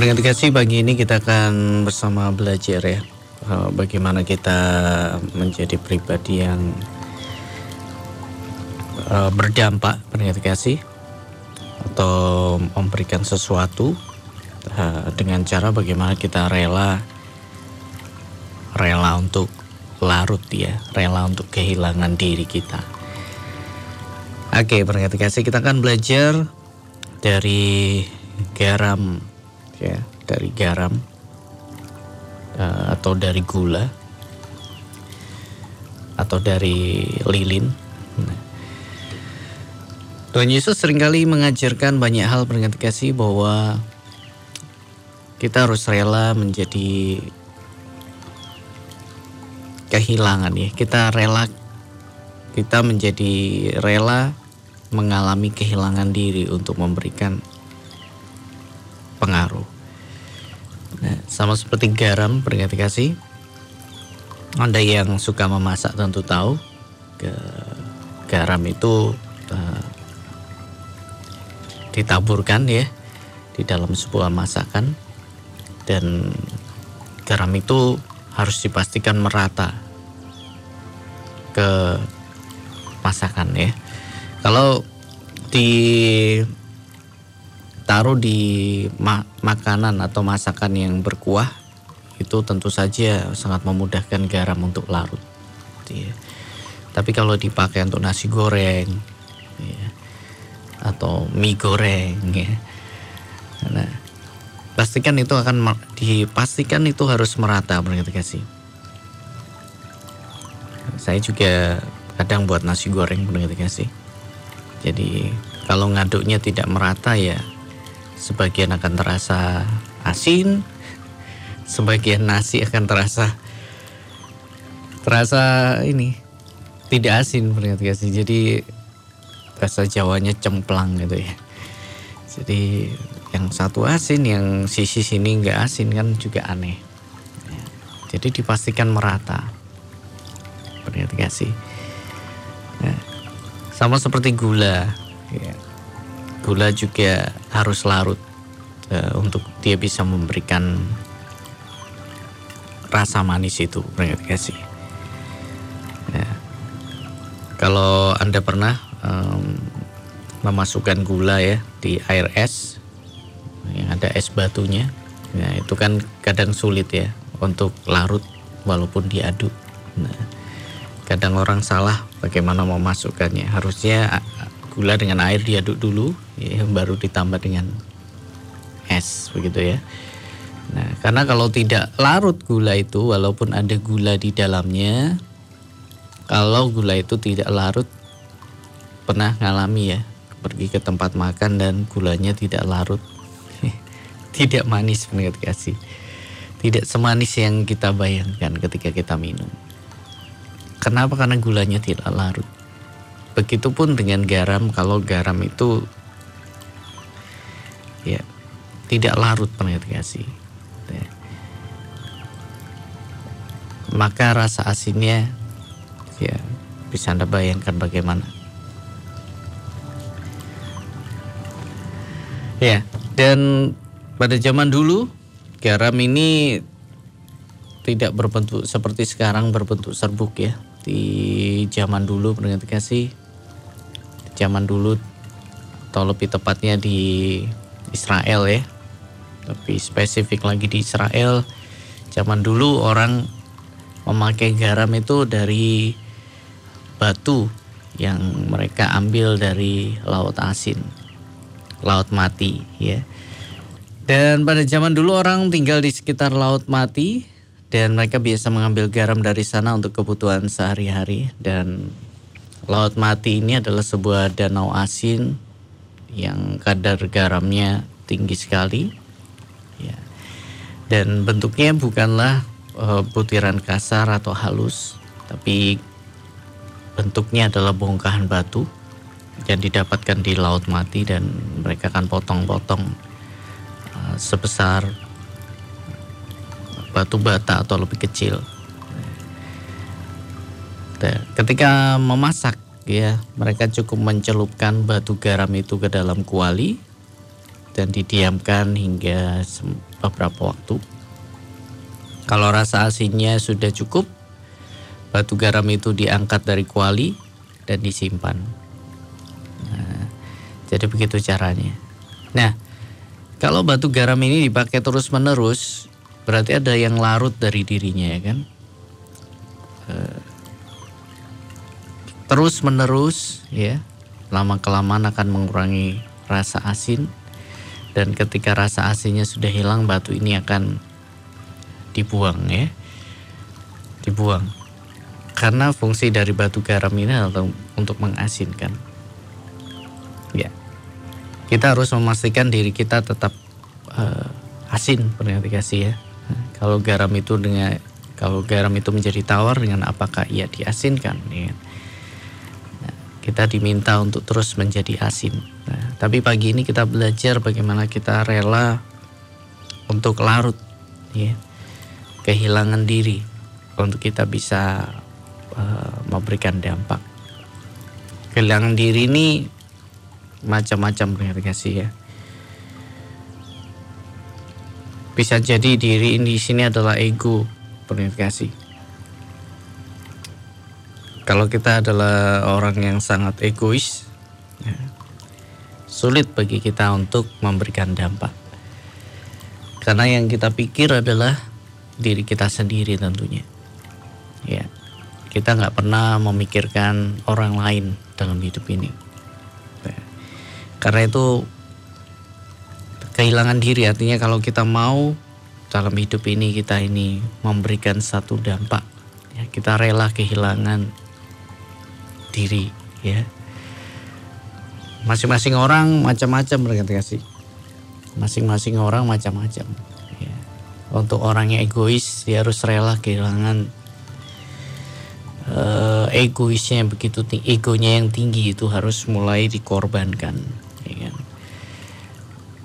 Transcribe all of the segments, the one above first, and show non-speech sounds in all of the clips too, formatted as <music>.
Pendengar kasih pagi ini kita akan bersama belajar ya eh, bagaimana kita menjadi pribadi yang uh, berdampak pendengar kasih atau memberikan sesuatu uh, dengan cara bagaimana kita rela rela untuk larut ya, rela untuk kehilangan diri kita. Oke, pendengar kasih kita akan belajar dari garam ya dari garam uh, atau dari gula atau dari lilin. Nah. Tuhan Yesus sering kali mengajarkan banyak hal pendengar kasih bahwa kita harus rela menjadi kehilangan ya. Kita rela kita menjadi rela mengalami kehilangan diri untuk memberikan pengaruh. Nah, sama seperti garam berarti kasih. Anda yang suka memasak tentu tahu ke garam itu uh, ditaburkan ya di dalam sebuah masakan dan garam itu harus dipastikan merata ke masakan ya. Kalau di taruh di ma makanan atau masakan yang berkuah itu tentu saja sangat memudahkan garam untuk larut. Ya. Tapi kalau dipakai untuk nasi goreng ya, atau mie goreng, ya, nah, pastikan itu akan dipastikan itu harus merata berarti kasih. Saya juga kadang buat nasi goreng berarti kasih. Jadi kalau ngaduknya tidak merata ya sebagian akan terasa asin, sebagian nasi akan terasa terasa ini tidak asin ternyata kasih. Jadi rasa Jawanya cemplang gitu ya. Jadi yang satu asin, yang sisi sini nggak asin kan juga aneh. Ya. Jadi dipastikan merata. Ternyata kasih. Nah, sama seperti gula. Ya gula juga harus larut uh, untuk dia bisa memberikan rasa manis itu kasih. Ya. Kalau anda pernah um, memasukkan gula ya di air es yang ada es batunya, ya itu kan kadang sulit ya untuk larut walaupun diaduk. Nah, kadang orang salah bagaimana memasukkannya. Harusnya gula dengan air diaduk dulu ya, baru ditambah dengan es begitu ya. Nah karena kalau tidak larut gula itu walaupun ada gula di dalamnya kalau gula itu tidak larut pernah ngalami ya pergi ke tempat makan dan gulanya tidak larut. <laughs> Tidak manis menurut kasih tidak semanis yang kita bayangkan ketika kita minum. Kenapa? Karena gulanya tidak larut Begitupun dengan garam, kalau garam itu ya tidak larut penetrasi. Ya. Maka rasa asinnya ya bisa Anda bayangkan bagaimana. Ya, dan pada zaman dulu garam ini tidak berbentuk seperti sekarang berbentuk serbuk ya. Di zaman dulu pendengar kasih zaman dulu atau lebih tepatnya di Israel ya. Tapi spesifik lagi di Israel. Zaman dulu orang memakai garam itu dari batu yang mereka ambil dari laut asin laut mati ya. Dan pada zaman dulu orang tinggal di sekitar laut mati dan mereka biasa mengambil garam dari sana untuk kebutuhan sehari-hari. Dan Laut Mati ini adalah sebuah danau asin yang kadar garamnya tinggi sekali. Ya. Dan bentuknya bukanlah uh, butiran kasar atau halus, tapi bentuknya adalah bongkahan batu yang didapatkan di Laut Mati dan mereka akan potong-potong uh, sebesar batu bata atau lebih kecil. Ketika memasak ya, mereka cukup mencelupkan batu garam itu ke dalam kuali. dan didiamkan hingga beberapa waktu. Kalau rasa asinnya sudah cukup, batu garam itu diangkat dari kuali dan disimpan. Nah, jadi begitu caranya. Nah, kalau batu garam ini dipakai terus-menerus, berarti ada yang larut dari dirinya ya kan? Eh, terus-menerus ya, lama kelamaan akan mengurangi rasa asin. Dan ketika rasa asinnya sudah hilang batu ini akan dibuang ya. Dibuang. Karena fungsi dari batu garam ini adalah untuk mengasinkan. Ya. Kita harus memastikan diri kita tetap uh, asin perhati kasih ya? Kalau garam itu dengan kalau garam itu menjadi tawar dengan apakah ia diasinkan ya. Kita diminta untuk terus menjadi asin nah, tapi pagi ini kita belajar bagaimana kita rela untuk larut ya kehilangan diri untuk kita bisa uh, memberikan dampak. Kehilangan diri ini macam-macam kasih ya. Bisa jadi diri ini di sini adalah ego kasih. Kalau kita adalah orang yang sangat egois, ya, sulit bagi kita untuk memberikan dampak. Karena yang kita pikir adalah diri kita sendiri tentunya. Ya, kita nggak pernah memikirkan orang lain dalam hidup ini. Ya. Karena itu kehilangan diri artinya kalau kita mau dalam hidup ini kita ini memberikan satu dampak, ya, kita rela kehilangan diri, ya. Masing-masing orang macam-macam mereka kasih. Masing-masing orang macam-macam untuk orang yang egois dia harus rela kehilangan uh, egoisnya yang begitu tinggi, egonya yang tinggi itu harus mulai dikorbankan ya kan?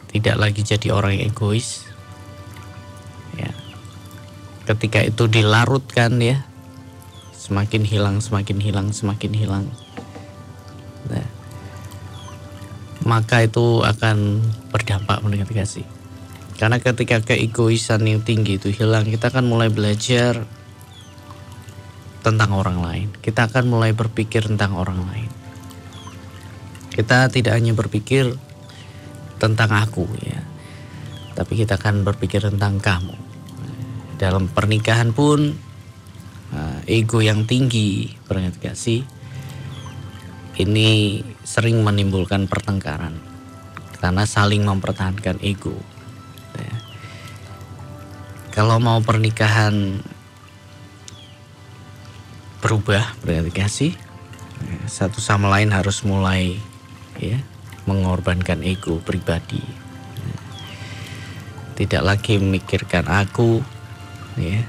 tidak lagi jadi orang yang egois ya ketika itu dilarutkan ya semakin hilang semakin hilang semakin hilang nah, maka itu akan berdampak mendengar kasih karena ketika keegoisan yang tinggi itu hilang, kita akan mulai belajar tentang orang lain. Kita akan mulai berpikir tentang orang lain. Kita tidak hanya berpikir tentang aku ya, tapi kita akan berpikir tentang kamu. Dalam pernikahan pun ego yang tinggi, pernah sih? Ini sering menimbulkan pertengkaran karena saling mempertahankan ego. Kalau mau pernikahan berubah berarti kasih satu sama lain harus mulai ya mengorbankan ego pribadi tidak lagi memikirkan aku ya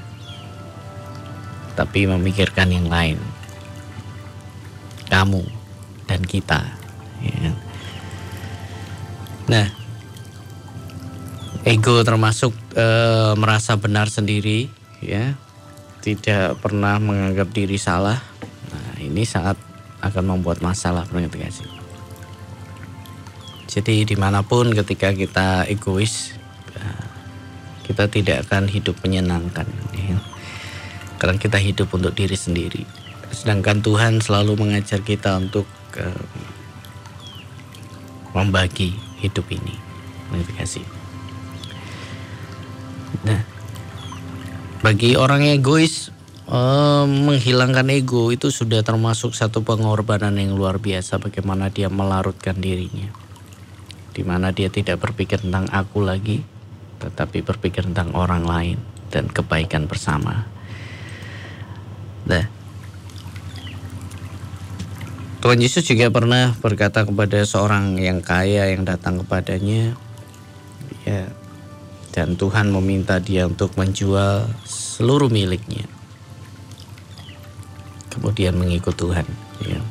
tapi memikirkan yang lain kamu dan kita ya. nah ego termasuk e, merasa benar sendiri ya tidak pernah menganggap diri salah nah ini saat akan membuat masalah sih jadi di mana pun ketika kita egois ya, kita tidak akan hidup menyenangkan ya. Karena kita hidup untuk diri sendiri sedangkan Tuhan selalu mengajar kita untuk uh, membagi hidup ini kasih Nah, bagi orang egois eh, menghilangkan ego itu sudah termasuk satu pengorbanan yang luar biasa bagaimana dia melarutkan dirinya. Di mana dia tidak berpikir tentang aku lagi, tetapi berpikir tentang orang lain dan kebaikan bersama. Nah, Tuhan Yesus juga pernah berkata kepada seorang yang kaya yang datang kepadanya, ya dan Tuhan meminta dia untuk menjual seluruh miliknya. Kemudian mengikut Tuhan. Ya.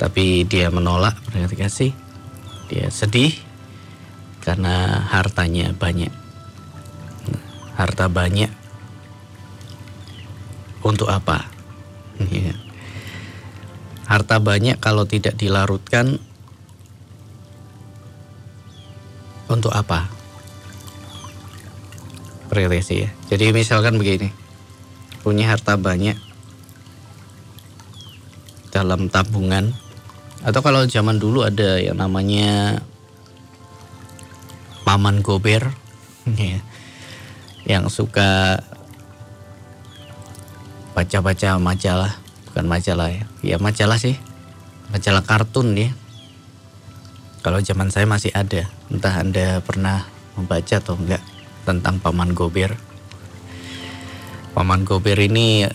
Tapi dia menolak, berarti kasih. Dia sedih karena hartanya banyak. Harta banyak untuk apa? Ya. Harta banyak kalau tidak dilarutkan untuk apa? Berkreasi ya. Jadi misalkan begini, punya harta banyak dalam tabungan atau kalau zaman dulu ada yang namanya paman gober <laughs> ya, yang suka baca-baca majalah. Bukan majalah ya. Ya majalah sih. Majalah kartun ya. Kalau zaman saya masih ada. Entah anda pernah membaca atau enggak tentang paman gober. Paman gober ini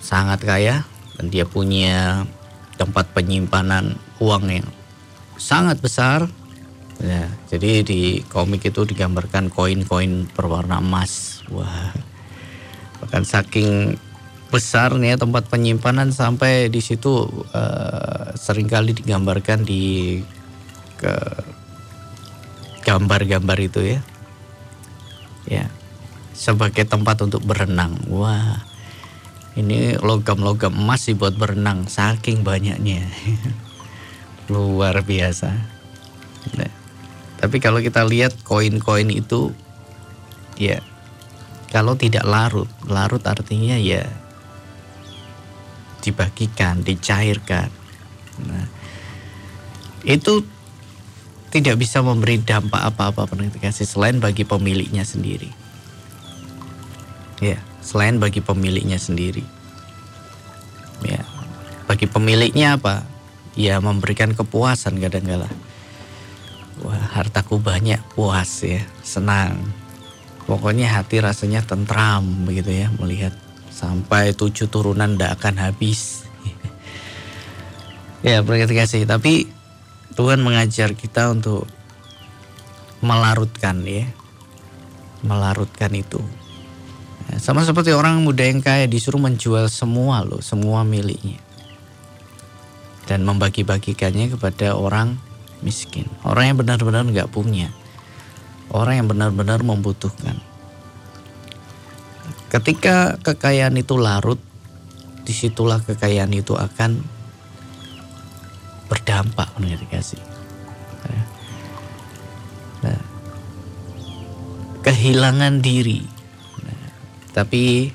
sangat kaya dan dia punya tempat penyimpanan uang yang sangat besar. Ya, jadi di komik itu digambarkan koin-koin berwarna emas. Wah, bahkan saking besarnya tempat penyimpanan sampai di situ uh, sering kali digambarkan di ke gambar-gambar itu ya. Ya, sebagai tempat untuk berenang. Wah, ini logam-logam emas dibuat berenang saking banyaknya. <laughs> luar biasa. Nah, tapi kalau kita lihat koin-koin itu, ya kalau tidak larut, larut artinya ya dibagikan, dicairkan. Nah, itu tidak bisa memberi dampak apa-apa kasih selain bagi pemiliknya sendiri. Ya, selain bagi pemiliknya sendiri. Ya, bagi pemiliknya apa? ya memberikan kepuasan kadang-kala. Wah hartaku banyak puas ya senang. Pokoknya hati rasanya tentram begitu ya melihat sampai tujuh turunan tidak akan habis. <laughs> ya berkati kasih tapi Tuhan mengajar kita untuk melarutkan ya. Melarutkan itu. Ya, sama seperti orang muda yang kaya disuruh menjual semua loh semua miliknya. Dan membagi-bagikannya kepada orang miskin, orang yang benar-benar nggak punya, orang yang benar-benar membutuhkan. Ketika kekayaan itu larut, di situlah kekayaan itu akan berdampak menjadi kasih. Nah, kehilangan diri. Nah, tapi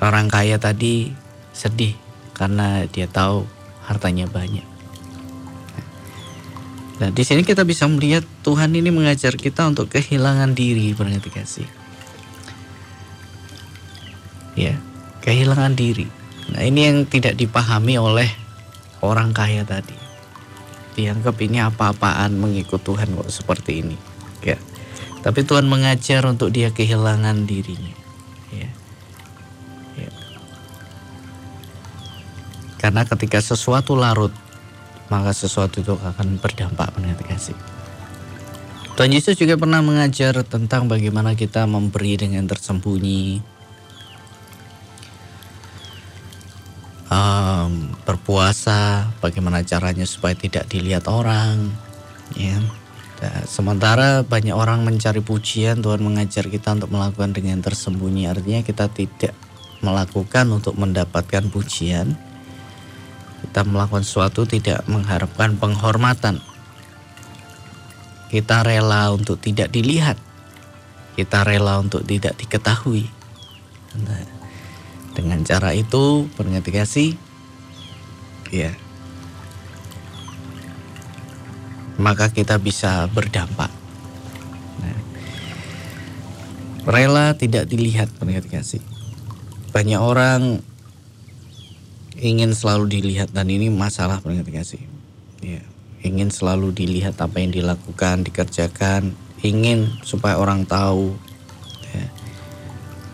orang kaya tadi sedih karena dia tahu hartanya banyak. Nah, di sini kita bisa melihat Tuhan ini mengajar kita untuk kehilangan diri, berarti kasih. Ya, kehilangan diri. Nah, ini yang tidak dipahami oleh orang kaya tadi. Dianggap ini apa-apaan mengikut Tuhan kok seperti ini. Ya. Tapi Tuhan mengajar untuk dia kehilangan dirinya. Karena ketika sesuatu larut, maka sesuatu itu akan berdampak mengenai. Tuhan Yesus juga pernah mengajar tentang bagaimana kita memberi dengan tersembunyi, um, berpuasa, bagaimana caranya supaya tidak dilihat orang, ya. sementara banyak orang mencari pujian, Tuhan mengajar kita untuk melakukan dengan tersembunyi. Artinya kita tidak melakukan untuk mendapatkan pujian, kita melakukan sesuatu tidak mengharapkan penghormatan. Kita rela untuk tidak dilihat. Kita rela untuk tidak diketahui. Nah, dengan cara itu, kasih, ya, maka kita bisa berdampak. Nah, rela tidak dilihat, kasih. Banyak orang ingin selalu dilihat dan ini masalah kasih. Ya, ingin selalu dilihat apa yang dilakukan, dikerjakan, ingin supaya orang tahu.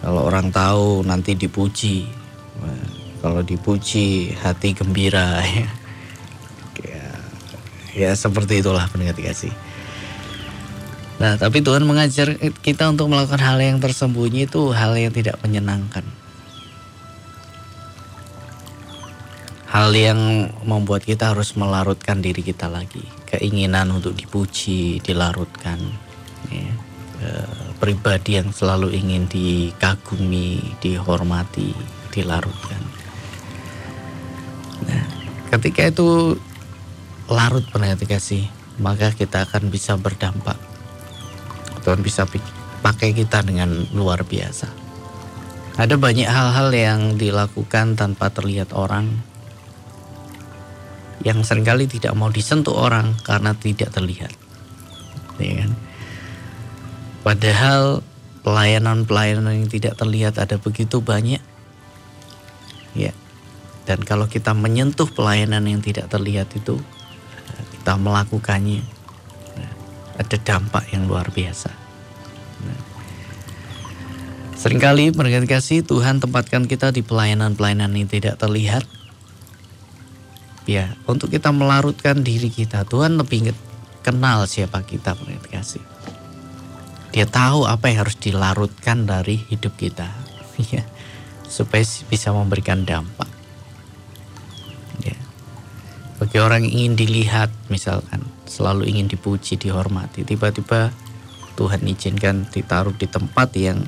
Kalau orang tahu nanti dipuji. Kalau dipuji hati gembira <laughs> ya. Ya, ya seperti itulah kasih. Nah, tapi Tuhan mengajar kita untuk melakukan hal yang tersembunyi itu hal yang tidak menyenangkan. hal yang membuat kita harus melarutkan diri kita lagi keinginan untuk dipuji dilarutkan ya. Pribadi yang selalu ingin dikagumi dihormati dilarutkan nah ketika itu larut pernah kasih maka kita akan bisa berdampak Tuhan bisa pakai kita dengan luar biasa. Ada banyak hal-hal yang dilakukan tanpa terlihat orang yang sering kali tidak mau disentuh orang karena tidak terlihat. Ya kan? Padahal pelayanan-pelayanan yang tidak terlihat ada begitu banyak. Ya. Dan kalau kita menyentuh pelayanan yang tidak terlihat itu, kita melakukannya, ada dampak yang luar biasa. Nah. Seringkali mereka kasih Tuhan tempatkan kita di pelayanan-pelayanan yang tidak terlihat. Ya, untuk kita melarutkan diri kita, Tuhan lebih kenal siapa kita mereka kasih. Dia tahu apa yang harus dilarutkan dari hidup kita, <laughs> ya, supaya bisa memberikan dampak. Ya. Bagi orang yang ingin dilihat, misalkan selalu ingin dipuji, dihormati, tiba-tiba Tuhan izinkan ditaruh di tempat yang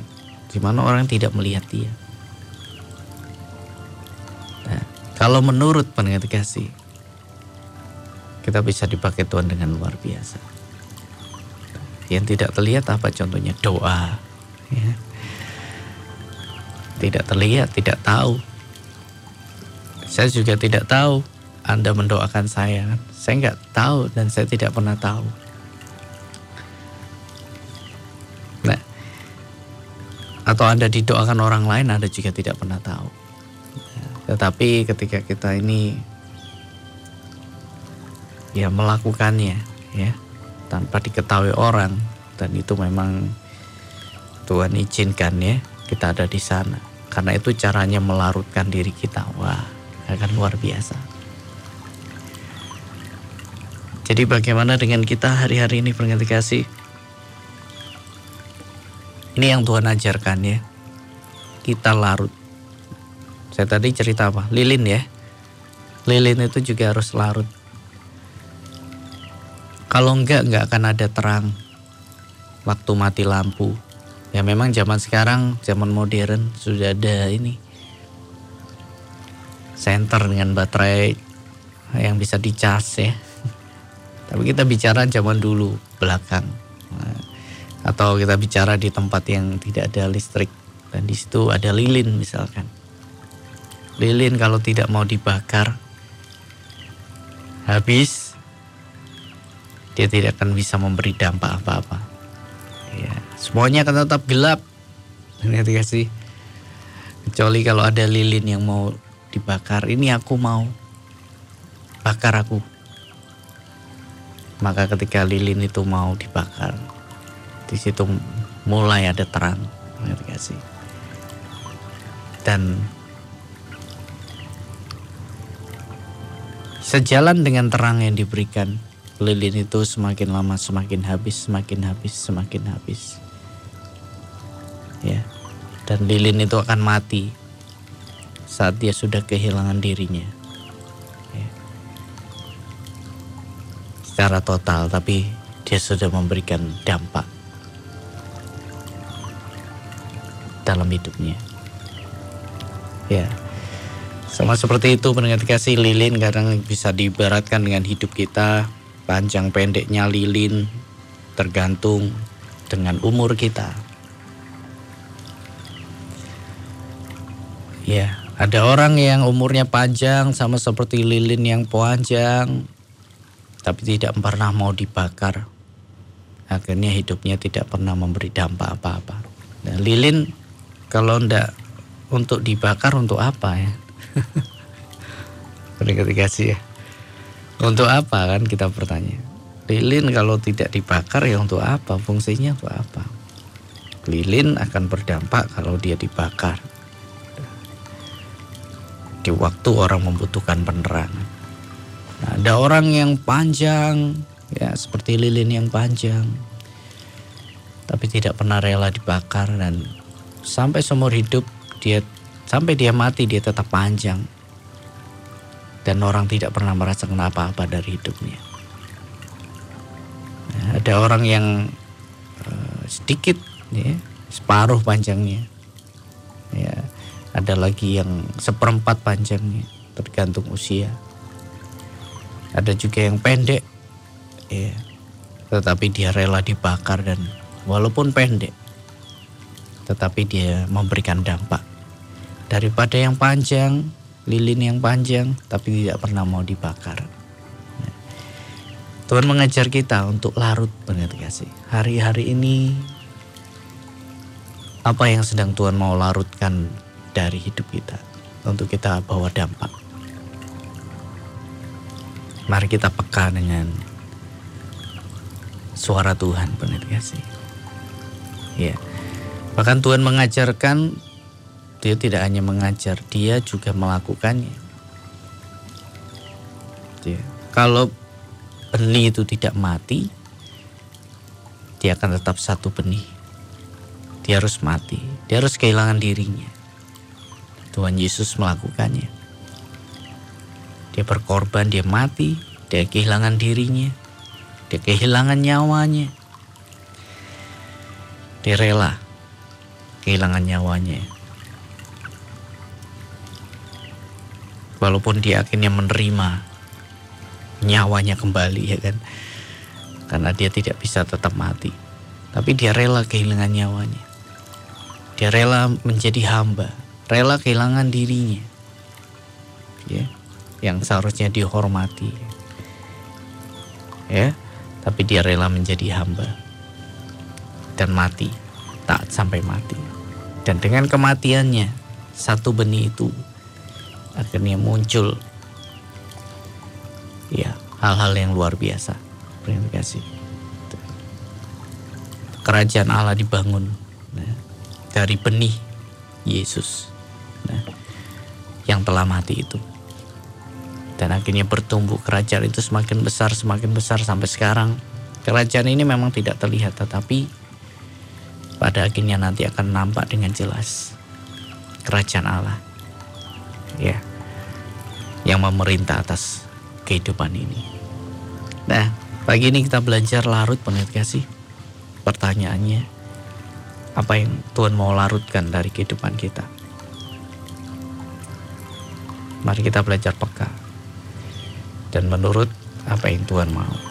di mana orang tidak melihat dia. Nah, kalau menurut pendengar kita bisa dipakai Tuhan dengan luar biasa. Yang tidak terlihat apa contohnya doa. Ya. Tidak terlihat, tidak tahu. Saya juga tidak tahu Anda mendoakan saya. Saya nggak tahu dan saya tidak pernah tahu. Nah, atau Anda didoakan orang lain, Anda juga tidak pernah tahu. Tetapi ketika kita ini ya melakukannya, ya tanpa diketahui orang. Dan itu memang Tuhan izinkan ya kita ada di sana. Karena itu caranya melarutkan diri kita. Wah akan luar biasa. Jadi bagaimana dengan kita hari-hari ini pengen kasih? Ini yang Tuhan ajarkan ya. Kita larut. Saya tadi cerita apa? Lilin ya. Lilin itu juga harus larut kalau enggak, enggak akan ada terang waktu mati lampu. Ya memang zaman sekarang, zaman modern sudah ada ini. Center dengan baterai yang bisa dicas ya. <laughs> Tapi kita bicara zaman dulu, belakang. atau kita bicara di tempat yang tidak ada listrik dan di situ ada lilin misalkan. Lilin kalau tidak mau dibakar habis dia tidak akan bisa memberi dampak apa-apa. Ya, semuanya akan tetap gelap. Nanti kasih. Kecuali kalau ada lilin yang mau dibakar, ini aku mau bakar aku. Maka ketika lilin itu mau dibakar, di situ mulai ada terang. Nanti kasih. Dan sejalan dengan terang yang diberikan lilin itu semakin lama semakin habis, semakin habis, semakin habis. Ya. Dan lilin itu akan mati saat dia sudah kehilangan dirinya. Ya. Secara total, tapi dia sudah memberikan dampak dalam hidupnya. Ya. Sama seperti itu pendengar kasih lilin kadang bisa diibaratkan dengan hidup kita panjang pendeknya lilin tergantung dengan umur kita. Ya, ada orang yang umurnya panjang sama seperti lilin yang panjang tapi tidak pernah mau dibakar. Akhirnya hidupnya tidak pernah memberi dampak apa-apa. Nah, lilin kalau ndak untuk dibakar untuk apa ya? <laughs> Udah kasih ya. Untuk apa kan kita bertanya. Lilin kalau tidak dibakar ya untuk apa? Fungsinya untuk apa? Lilin akan berdampak kalau dia dibakar. Di waktu orang membutuhkan penerangan. Nah, ada orang yang panjang, ya seperti lilin yang panjang, tapi tidak pernah rela dibakar dan sampai seumur hidup dia sampai dia mati dia tetap panjang dan orang tidak pernah merasakan apa-apa dari hidupnya. Nah, ada orang yang uh, sedikit, ya, separuh panjangnya, ya, ada lagi yang seperempat panjangnya, tergantung usia. Ada juga yang pendek, ya, tetapi dia rela dibakar dan walaupun pendek, tetapi dia memberikan dampak. Daripada yang panjang, lilin yang panjang, tapi tidak pernah mau dibakar. Tuhan mengajar kita untuk larut benar kasih. Hari-hari ini apa yang sedang Tuhan mau larutkan dari hidup kita untuk kita bawa dampak. Mari kita peka dengan suara Tuhan benar kasih. Ya. Bahkan Tuhan mengajarkan dia tidak hanya mengajar, dia juga melakukannya. Ya. Kalau benih itu tidak mati, dia akan tetap satu benih. Dia harus mati, dia harus kehilangan dirinya. Tuhan Yesus melakukannya. Dia berkorban, dia mati, dia kehilangan dirinya, dia kehilangan nyawanya. Dia rela kehilangan nyawanya. Walaupun dia akhirnya menerima nyawanya kembali ya kan? Karena dia tidak bisa tetap mati. Tapi dia rela kehilangan nyawanya. Dia rela menjadi hamba. Rela kehilangan dirinya. Ya yang seharusnya dihormati. Ya tapi dia rela menjadi hamba. Dan mati. Taat sampai mati. Dan dengan kematiannya satu benih itu akhirnya muncul. Ya hal-hal yang luar biasa. Terima kasih. Kerajaan Allah dibangun nah, dari benih Yesus nah, yang telah mati itu. Dan akhirnya bertumbuh kerajaan itu semakin besar semakin besar sampai sekarang. Kerajaan ini memang tidak terlihat tetapi pada akhirnya nanti akan nampak dengan jelas kerajaan Allah ya yang memerintah atas kehidupan ini. Nah, pagi ini kita belajar larut penuh kasih. Pertanyaannya, apa yang Tuhan mau larutkan dari kehidupan kita? Mari kita belajar peka dan menurut apa yang Tuhan mau.